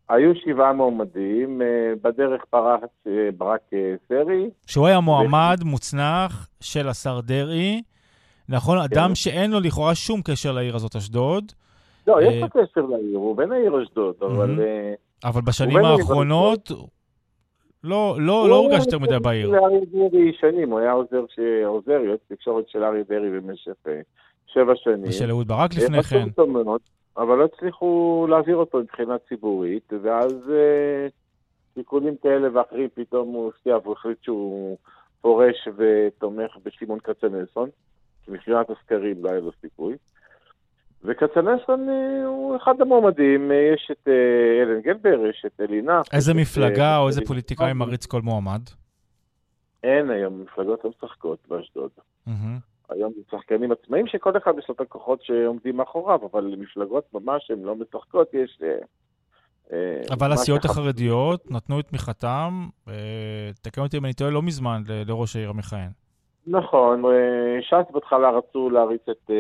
היו שבעה מועמדים, אה, בדרך פרץ ברק סרי.
שהוא היה מועמד ו... מוצנח של השר דרעי, נכון? כן. אדם שאין לו לכאורה שום קשר לעיר הזאת, אשדוד.
לא, יש לו קשר לעיר, הוא בן העיר אשדוד, אבל...
אבל בשנים האחרונות... לא, לא, לא הורגש יותר מדי בעיר.
הוא היה לאריה דרעי שנים, הוא היה עוזר, עוזר יועץ תקשורת של אריה דרעי במשך שבע שנים.
ושל אהוד ברק לפני כן.
אבל לא הצליחו להעביר אותו מבחינה ציבורית, ואז אה, תיקונים כאלה ואחרים, פתאום הוא הפתיע והוא החליט שהוא פורש ותומך בשמעון כצנלסון, שמבחינת הסקרים לא היה לו סיכוי. וכצנלסון אה, הוא אחד המועמדים, אה, יש את אה, אלן גלבר, יש את אלינה.
איזה מפלגה או איזה פוליטיקאי מריץ כל מועמד?
אין היום, מפלגות לא משחקות באשדוד. היום זה שחקנים עצמאים שכל אחד יש לו את הכוחות שעומדים מאחוריו, אבל מפלגות ממש הן לא משחקות, יש...
אבל הסיעות החרדיות נתנו את תמיכתם, תקן אותי אם אני טועה, לא מזמן לראש העיר המכהן.
נכון, ש"ס בהתחלה רצו להריץ את,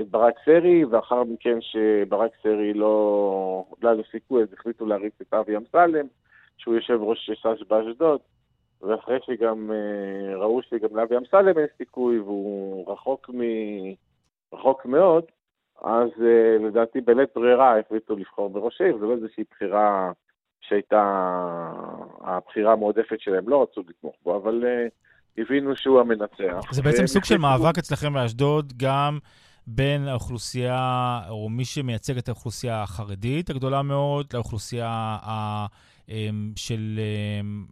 את ברק סרי, ואחר מכן שברק סרי לא, לא היה לו סיכוי, אז החליטו להריץ את אבי אמסלם, שהוא יושב ראש ש"ס באשדוד. ואחרי שגם אה, ראו שגם לאבי אמסלם אין סיכוי והוא רחוק, מ... רחוק מאוד, אז אה, לדעתי בלית ברירה החליטו לבחור בראש העיר, זו לא איזושהי בחירה שהייתה הבחירה המועדפת שלהם, לא רצו לתמוך בו, אבל uh, הבינו שהוא המנצח.
זה בעצם סוג של מאבק אצלכם באשדוד, גם בין האוכלוסייה, או מי שמייצג את האוכלוסייה החרדית הגדולה מאוד, לאוכלוסייה ה... אמ, של אמ,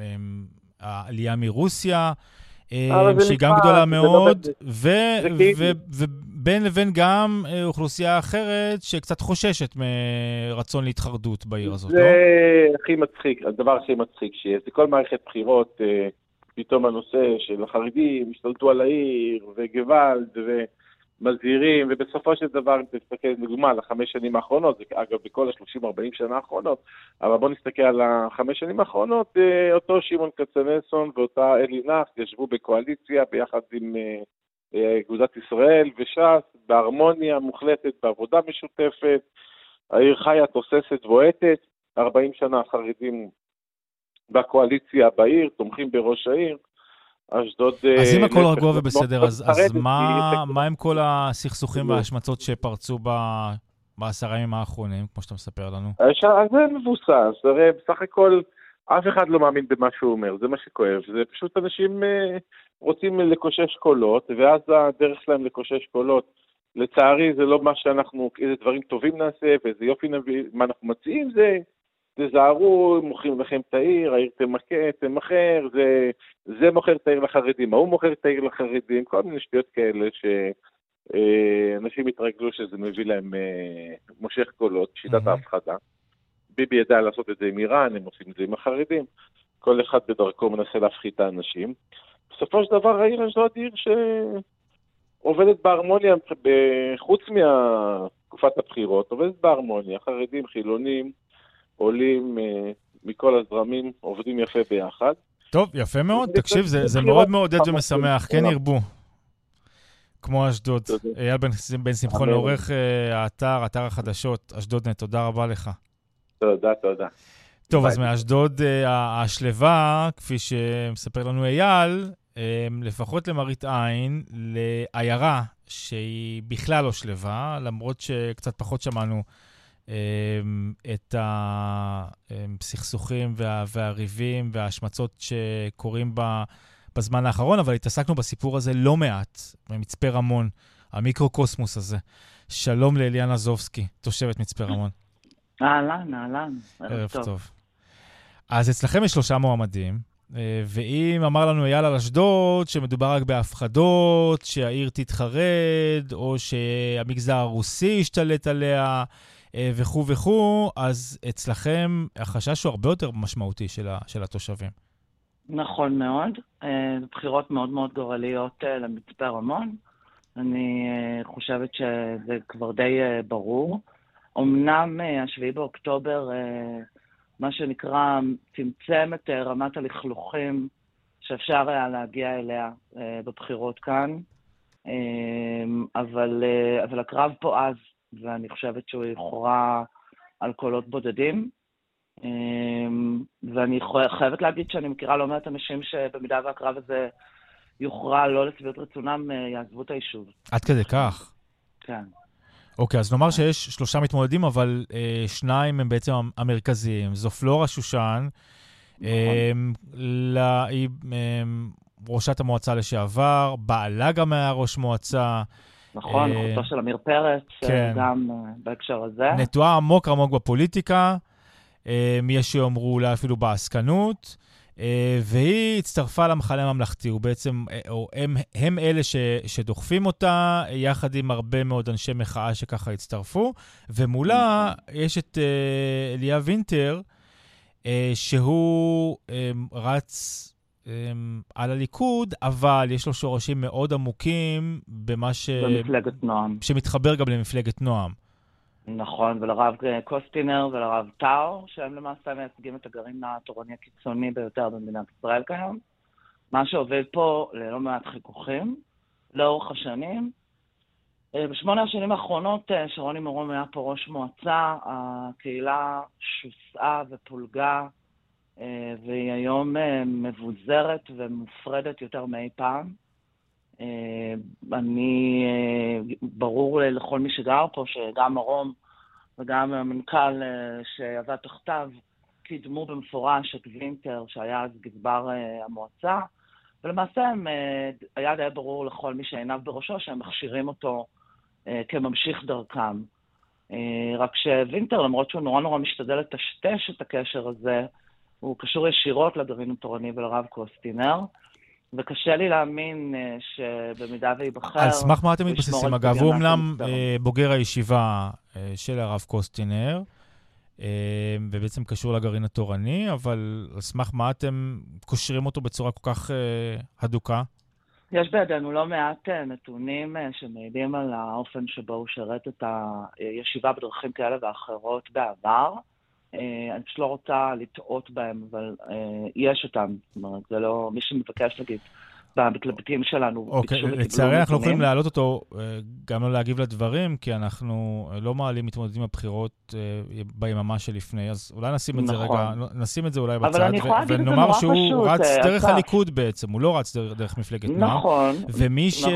אמ, העלייה מרוסיה, שהיא גם גדולה לא מאוד, ובין לבין גם אה, אוכלוסייה אחרת שקצת חוששת מרצון להתחרדות בעיר הזאת,
לא? זה הכי מצחיק, הדבר הכי מצחיק שיש. זה כל מערכת בחירות, אה, פתאום הנושא של החרדים השתלטו על העיר, וגוואלד, ו... מזהירים, ובסופו של דבר, אם תסתכל, לדוגמה, על החמש שנים האחרונות, זה אגב בכל ה-30-40 שנה האחרונות, אבל בוא נסתכל על החמש שנים האחרונות, אה, אותו שמעון כצנלסון ואותה אלי נח ישבו בקואליציה ביחד עם אה, אה, אגודת ישראל וש"ס, בהרמוניה מוחלטת, בעבודה משותפת, העיר חיה תוססת בועטת, 40 שנה החרדים בקואליציה בעיר, תומכים בראש העיר. אשדוד...
אז אם הכל רגוע ובסדר, אז, אז מה, מה עם כל הסכסוכים וההשמצות שפרצו ב... בעשרה ימים האחרונים, כמו שאתה מספר לנו?
זה מבוסס, הרי בסך הכל אף אחד לא מאמין במה שהוא אומר, זה מה שכואב. זה פשוט אנשים אה, רוצים לקושש קולות, ואז הדרך שלהם לקושש קולות, לצערי זה לא מה שאנחנו, איזה דברים טובים נעשה, ואיזה יופי נביא, מה אנחנו מציעים זה תזהרו, מוכרים לכם את העיר, העיר תמכה, תמכר, זה, זה מוכר את העיר לחרדים, ההוא מוכר את העיר לחרדים, כל מיני שטויות כאלה שאנשים התרגלו שזה מביא להם, אה, מושך קולות, שיטת mm-hmm. ההפחדה. ביבי ידע לעשות את זה עם איראן, הם עושים את זה עם החרדים, כל אחד בדרכו מנסה להפחית את האנשים. בסופו של דבר העיר אשדוד עיר שעובדת בהרמוניה, חוץ מתקופת הבחירות, עובדת בהרמוניה, חרדים, חילונים, עולים, אה, מכל הזרמים עובדים יפה ביחד.
טוב, יפה מאוד. תקשיב, זה, זה מאוד מעודד ומשמח, כן ירבו. כמו אשדוד. אייל בן, בן שמחון, עורך uh, האתר, אתר החדשות, אשדודנט, תודה רבה לך.
תודה, תודה.
טוב, אז מאשדוד uh, השלווה, כפי שמספר לנו אייל, לפחות למראית עין, לעיירה שהיא בכלל לא שלווה, למרות שקצת פחות שמענו את הסכסוכים וה, והריבים וההשמצות שקורים בה. בזמן האחרון, אבל התעסקנו בסיפור הזה לא מעט, במצפה רמון, המיקרוקוסמוס הזה. שלום לאליאנה זובסקי, תושבת מצפה רמון.
אהלן, אהלן,
ערב טוב. טוב. אז אצלכם יש שלושה מועמדים, אה, ואם אמר לנו אייל על אשדוד שמדובר רק בהפחדות, שהעיר תתחרד, או שהמגזר הרוסי ישתלט עליה, וכו' וכו', אז אצלכם החשש הוא הרבה יותר משמעותי של התושבים.
נכון מאוד. אה, בחירות מאוד מאוד גורליות אה, למצפה רמון. אני אה, חושבת שזה כבר די ברור. אמנם השביעי באוקטובר, מה שנקרא, צמצם את רמת הלכלוכים שאפשר היה להגיע אליה בבחירות כאן, אבל, אבל הקרב פה אז, ואני חושבת שהוא יכרע על קולות בודדים. אמ, ואני חייבת להגיד שאני מכירה לא מעט אנשים שבמידה והקרב הזה יוכרע לא לשביעות רצונם, אה, יעזבו את היישוב.
עד כדי כך?
כן.
אוקיי, אז נאמר שיש שלושה מתמודדים, אבל אה, שניים הם בעצם המרכזיים. זו פלורה שושן, נכון. אה, היא אה, ראשת המועצה לשעבר, בעלה גם היה ראש מועצה.
נכון, אה, אחותו של עמיר פרץ, אה, כן. גם אה, בהקשר הזה.
נטועה עמוק עמוק בפוליטיקה. יש שיאמרו אולי אפילו בעסקנות, והיא הצטרפה למחנה הממלכתי, הוא בעצם, או הם, הם אלה ש, שדוחפים אותה, יחד עם הרבה מאוד אנשי מחאה שככה הצטרפו, ומולה יש את אליה וינטר, שהוא רץ על הליכוד, אבל יש לו שורשים מאוד עמוקים במה ש...
במפלגת נועם.
שמתחבר גם למפלגת נועם.
נכון, ולרב קוסטינר ולרב טאו, שהם למעשה מייצגים את הגרעין התורני הקיצוני ביותר במדינת ישראל כיום. מה שהוביל פה ללא מעט חיכוכים לאורך השנים. אה, בשמונה השנים האחרונות אה, שרוני מרום היה פה ראש מועצה, הקהילה שוסעה ופולגה, אה, והיא היום מבוזרת ומופרדת יותר מאי פעם. אני, ברור לכל מי שגר פה שגם מרום וגם המנכ"ל אה, שעבד תחתיו קידמו במפורש את וינטר, שהיה אז גזבר אה, המועצה, ולמעשה הם, אה, היה די ברור לכל מי שעיניו בראשו שהם מכשירים אותו כממשיך דרכם. רק שווינטר, למרות שהוא נורא נורא משתדל לטשטש את הקשר הזה, הוא קשור ישירות לגרעין התורני ולרב קוסטינר. וקשה לי להאמין uh, שבמידה וייבחר...
על סמך מה אתם מתבססים? אגב, הוא אומנם uh, בוגר הישיבה uh, של הרב קוסטינר, ובעצם קשור לגרעין התורני, אבל על סמך מה אתם קושרים אותו בצורה כל כך הדוקה?
יש בידינו לא מעט נתונים שמעידים על האופן שבו הוא שירת את הישיבה בדרכים כאלה ואחרות בעבר. אה, אני פשוט לא רוצה לטעות בהם, אבל אה, יש אותם. זאת אומרת, זה לא... מי שמבקש, נגיד, במתלבטים שלנו,
אוקיי, לצערי אנחנו לא יכולים להעלות אותו, אה, גם לא להגיב לדברים, כי אנחנו לא מעלים מתמודדים בבחירות ביממה שלפני, אז אולי נשים את זה רגע, נכון. נשים את זה אולי בצד, ונאמר שהוא רץ דרך הליכוד בעצם, הוא לא רץ דרך מפלגת נועם.
נכון,
ומי שלא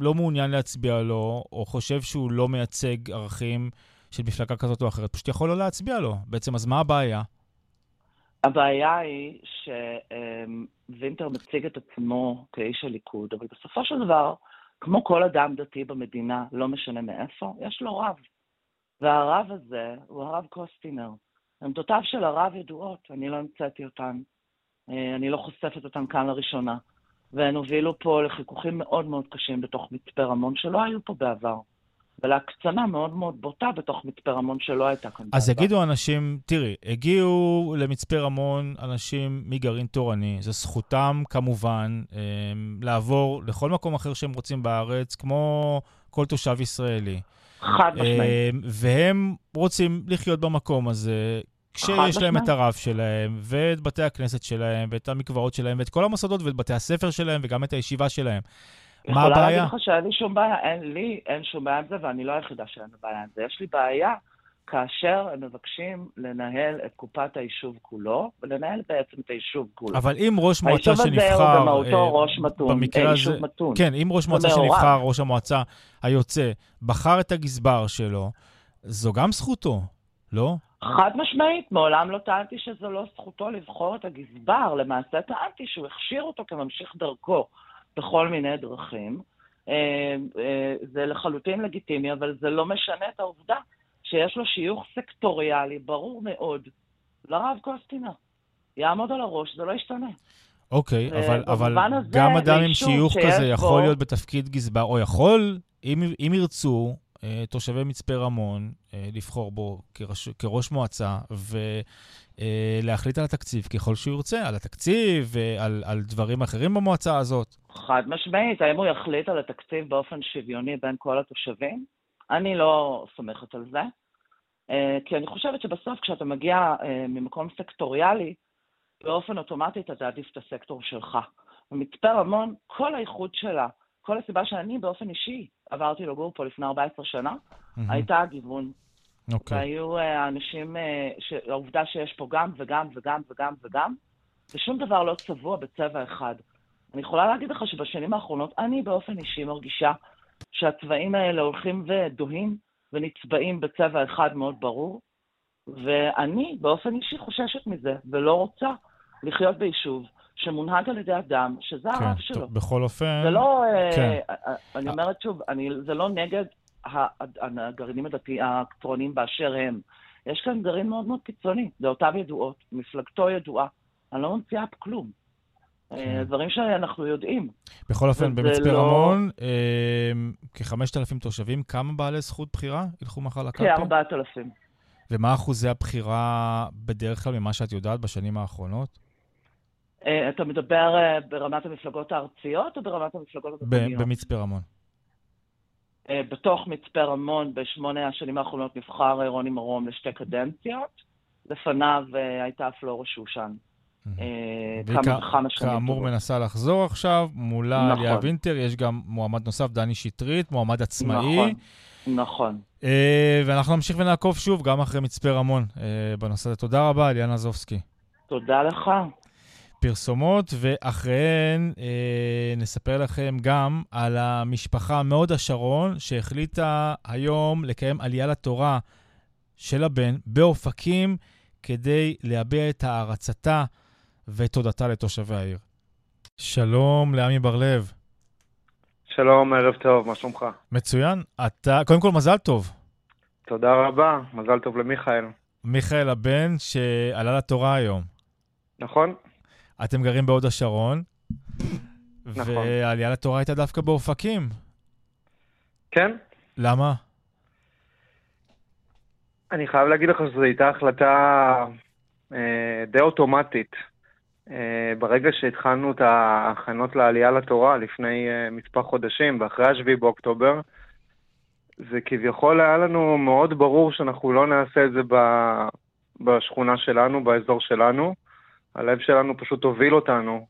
נכון. מעוניין להצביע לו, או חושב שהוא לא מייצג ערכים, של מפלגה כזאת או אחרת, פשוט יכול לא להצביע לו. בעצם, אז מה הבעיה?
הבעיה היא שווינטר מציג את עצמו כאיש הליכוד, אבל בסופו של דבר, כמו כל אדם דתי במדינה, לא משנה מאיפה, יש לו רב. והרב הזה הוא הרב קוסטינר. עמדותיו של הרב ידועות, אני לא המצאתי אותן. אני לא חושפת אותן כאן לראשונה. והן הובילו פה לחיכוכים מאוד מאוד קשים בתוך מצפה רמון, שלא היו פה בעבר. ולהקצנה מאוד מאוד בוטה בתוך מצפה רמון שלא הייתה כאן.
אז יגידו אנשים, תראי, הגיעו למצפה רמון אנשים מגרעין תורני, זו זכותם כמובן הם, לעבור לכל מקום אחר שהם רוצים בארץ, כמו כל תושב ישראלי.
חד משמעית.
והם רוצים לחיות במקום הזה כשיש להם את הרב שלהם, ואת בתי הכנסת שלהם, ואת המקוואות שלהם, ואת כל המוסדות, ואת בתי הספר שלהם, וגם את הישיבה שלהם. מה הבעיה?
יכולה להגיד לך שאין לי שום בעיה, אין לי, אין שום בעיה עם זה, ואני לא היחידה שאין לי בעיה עם זה. יש לי בעיה כאשר הם מבקשים לנהל את קופת היישוב כולו, ולנהל בעצם את היישוב כולו.
אבל אם ראש מועצה שנבחר... היישוב הזה
הוא במהותו אה, ראש מתון, במקרה יישוב מתון.
כן, אם ראש מועצה שנבחר, ראש המועצה היוצא, בחר את הגזבר שלו, זו גם זכותו, לא?
חד משמעית, מעולם לא טענתי שזו לא זכותו לבחור את הגזבר. למעשה טענתי שהוא הכשיר אותו כממשיך דרכו בכל מיני דרכים. אה, זה לחלוטין לגיטימי, אבל זה לא משנה את העובדה שיש לו שיוך סקטוריאלי ברור מאוד לרב קוסטינה. יעמוד על הראש, זה לא ישתנה.
אוקיי, אבל, אבל גם אדם עם שיוך כזה יכול בו... להיות בתפקיד גזבר, או יכול, אם, אם ירצו, אה, תושבי מצפה רמון, אה, לבחור בו כראש, כראש מועצה, ולהחליט אה, על התקציב ככל שהוא ירצה, על התקציב ועל על דברים אחרים במועצה הזאת.
חד משמעית, האם הוא יחליט על התקציב באופן שוויוני בין כל התושבים? אני לא סומכת על זה, אה, כי אני חושבת שבסוף כשאתה מגיע אה, ממקום סקטוריאלי, באופן אוטומטי אתה תעדיף את הסקטור שלך. במצפה רמון, כל האיחוד שלה, כל הסיבה שאני באופן אישי עברתי לגור פה לפני 14 שנה, mm-hmm. הייתה הגיוון. Okay. אוקיי. והיו האנשים, uh, העובדה שיש פה גם וגם וגם וגם וגם, ושום דבר לא צבוע בצבע אחד. אני יכולה להגיד לך שבשנים האחרונות אני באופן אישי מרגישה שהצבעים האלה הולכים ודוהים ונצבעים בצבע אחד מאוד ברור, ואני באופן אישי חוששת מזה, ולא רוצה לחיות ביישוב שמונהג על ידי אדם שזה כן, הרב שלו.
בכל אופן...
זה לא... אה, כן. Uh, אני אומרת שוב, אני, זה לא נגד הגרעינים הדתיים, הקטרונים באשר הם. יש כאן גרעין מאוד מאוד קיצוני, דעותיו ידועות, מפלגתו ידועה. אני לא ממציאה כלום. אה, כן. דברים שאנחנו יודעים.
בכל אופן, במצפה לא... רמון, אה, כ-5,000 תושבים, כמה בעלי זכות בחירה ילכו מחר לקלפי?
כ-4,000.
ומה אחוזי הבחירה בדרך כלל ממה שאת יודעת בשנים האחרונות?
אה, אתה מדבר אה, ברמת המפלגות הארציות או ברמת המפלגות המקומיות?
במצפה רמון.
בתוך מצפה רמון, בשמונה השנים האחרונות נבחר רוני מרום לשתי קדנציות. לפניו הייתה פלורה שושן.
וכמה שנים. כאמור מנסה לחזור עכשיו, מולה נכון. אליה וינטר, יש גם מועמד נוסף, דני שטרית, מועמד עצמאי.
נכון, נכון.
ואנחנו נמשיך ונעקוב שוב, גם אחרי מצפה רמון בנושא הזה. תודה רבה, אליאנה זובסקי.
תודה לך.
פרסומות, ואחריהן אה, נספר לכם גם על המשפחה מהוד השרון, שהחליטה היום לקיים עלייה לתורה של הבן באופקים, כדי להביע את הערצתה ותודתה לתושבי העיר. שלום לעמי בר-לב.
שלום, ערב טוב, מה שלומך?
מצוין. אתה, קודם כל, מזל טוב.
תודה רבה, מזל טוב למיכאל.
מיכאל הבן שעלה לתורה היום.
נכון.
אתם גרים בהוד השרון, נכון. והעלייה לתורה הייתה דווקא באופקים.
כן.
למה?
אני חייב להגיד לך שזו הייתה החלטה אה, די אוטומטית. אה, ברגע שהתחלנו את ההכנות לעלייה לתורה לפני אה, מספר חודשים, ואחרי השביעי באוקטובר, זה כביכול היה לנו מאוד ברור שאנחנו לא נעשה את זה ב, בשכונה שלנו, באזור שלנו. הלב שלנו פשוט הוביל אותנו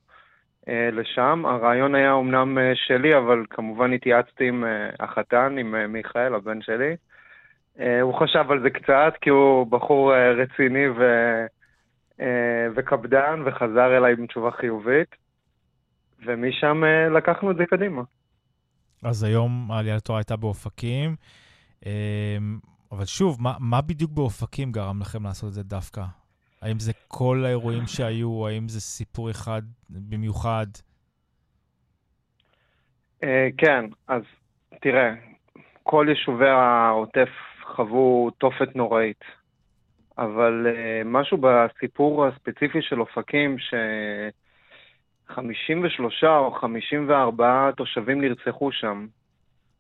אה, לשם. הרעיון היה אומנם אה, שלי, אבל כמובן התייעצתי עם אה, החתן, עם אה, מיכאל, הבן שלי. אה, הוא חשב על זה קצת, כי הוא בחור אה, רציני ו, אה, וקפדן, וחזר אליי עם תשובה חיובית, ומשם אה, לקחנו את זה קדימה.
אז היום העלייה לתורה הייתה באופקים. אה, אבל שוב, מה, מה בדיוק באופקים גרם לכם לעשות את זה דווקא? האם זה כל האירועים שהיו, האם זה סיפור אחד במיוחד?
אה, כן, אז תראה, כל יישובי העוטף חוו תופת נוראית, אבל uh, משהו בסיפור הספציפי של אופקים, ש-53 או 54 תושבים נרצחו שם,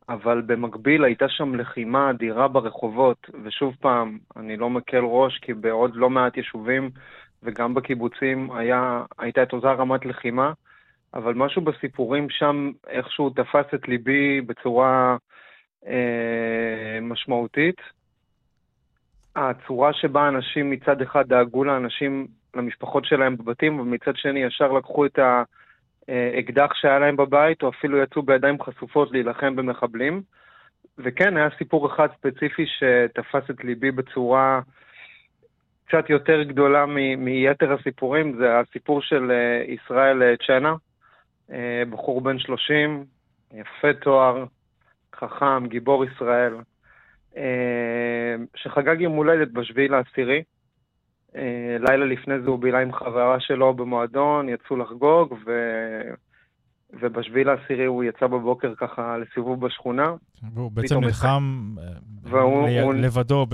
אבל במקביל הייתה שם לחימה אדירה ברחובות, ושוב פעם, אני לא מקל ראש, כי בעוד לא מעט יישובים וגם בקיבוצים היה, הייתה את אותה רמת לחימה, אבל משהו בסיפורים שם איכשהו תפס את ליבי בצורה אה, משמעותית, הצורה שבה אנשים מצד אחד דאגו לאנשים, למשפחות שלהם בבתים, ומצד שני ישר לקחו את האקדח שהיה להם בבית, או אפילו יצאו בידיים חשופות להילחם במחבלים. וכן, היה סיפור אחד ספציפי שתפס את ליבי בצורה קצת יותר גדולה מיתר הסיפורים, זה הסיפור של אה, ישראל אה, צ'נה, אה, בחור בן 30, יפה תואר, חכם, גיבור ישראל, שחגג יום הולדת בשביעי לעשירי. לילה לפני זה הוא בילה עם חברה שלו במועדון, יצאו לחגוג, ו... ובשביעי לעשירי הוא יצא בבוקר ככה לסיבוב בשכונה.
והוא בעצם נלחם אה, והוא, ל... הוא, לבדו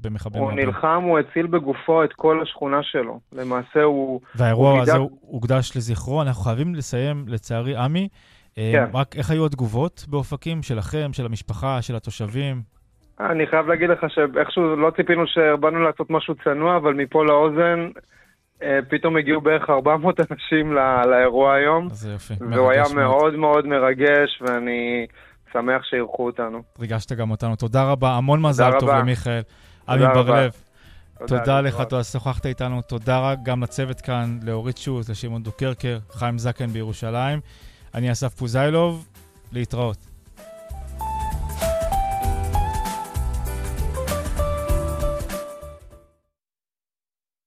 במחבלים
הוא רבים. הוא נלחם, הוא הציל בגופו את כל השכונה שלו. למעשה הוא...
והאירוע הוא הזה הוקדש לזכרו. אנחנו חייבים לסיים, לצערי, עמי. אה, כן. רק איך היו התגובות באופקים שלכם, של המשפחה, של התושבים?
אני חייב להגיד לך שאיכשהו לא ציפינו שבאנו לעשות משהו צנוע, אבל מפה לאוזן אה, פתאום הגיעו בערך 400 אנשים לא, לאירוע היום.
זה יופי.
והוא היה מאוד מאוד מרגש, ואני שמח שאירחו אותנו.
ריגשת גם אותנו. תודה רבה, המון מזל טוב למיכאל. עמי בר-לב. תודה, תודה לך, תודה ששוחחת איתנו. תודה גם לצוות כאן, לאורית שוז, לשמעון דוקרקר, חיים זקן בירושלים. אני אסף פוזיילוב, להתראות.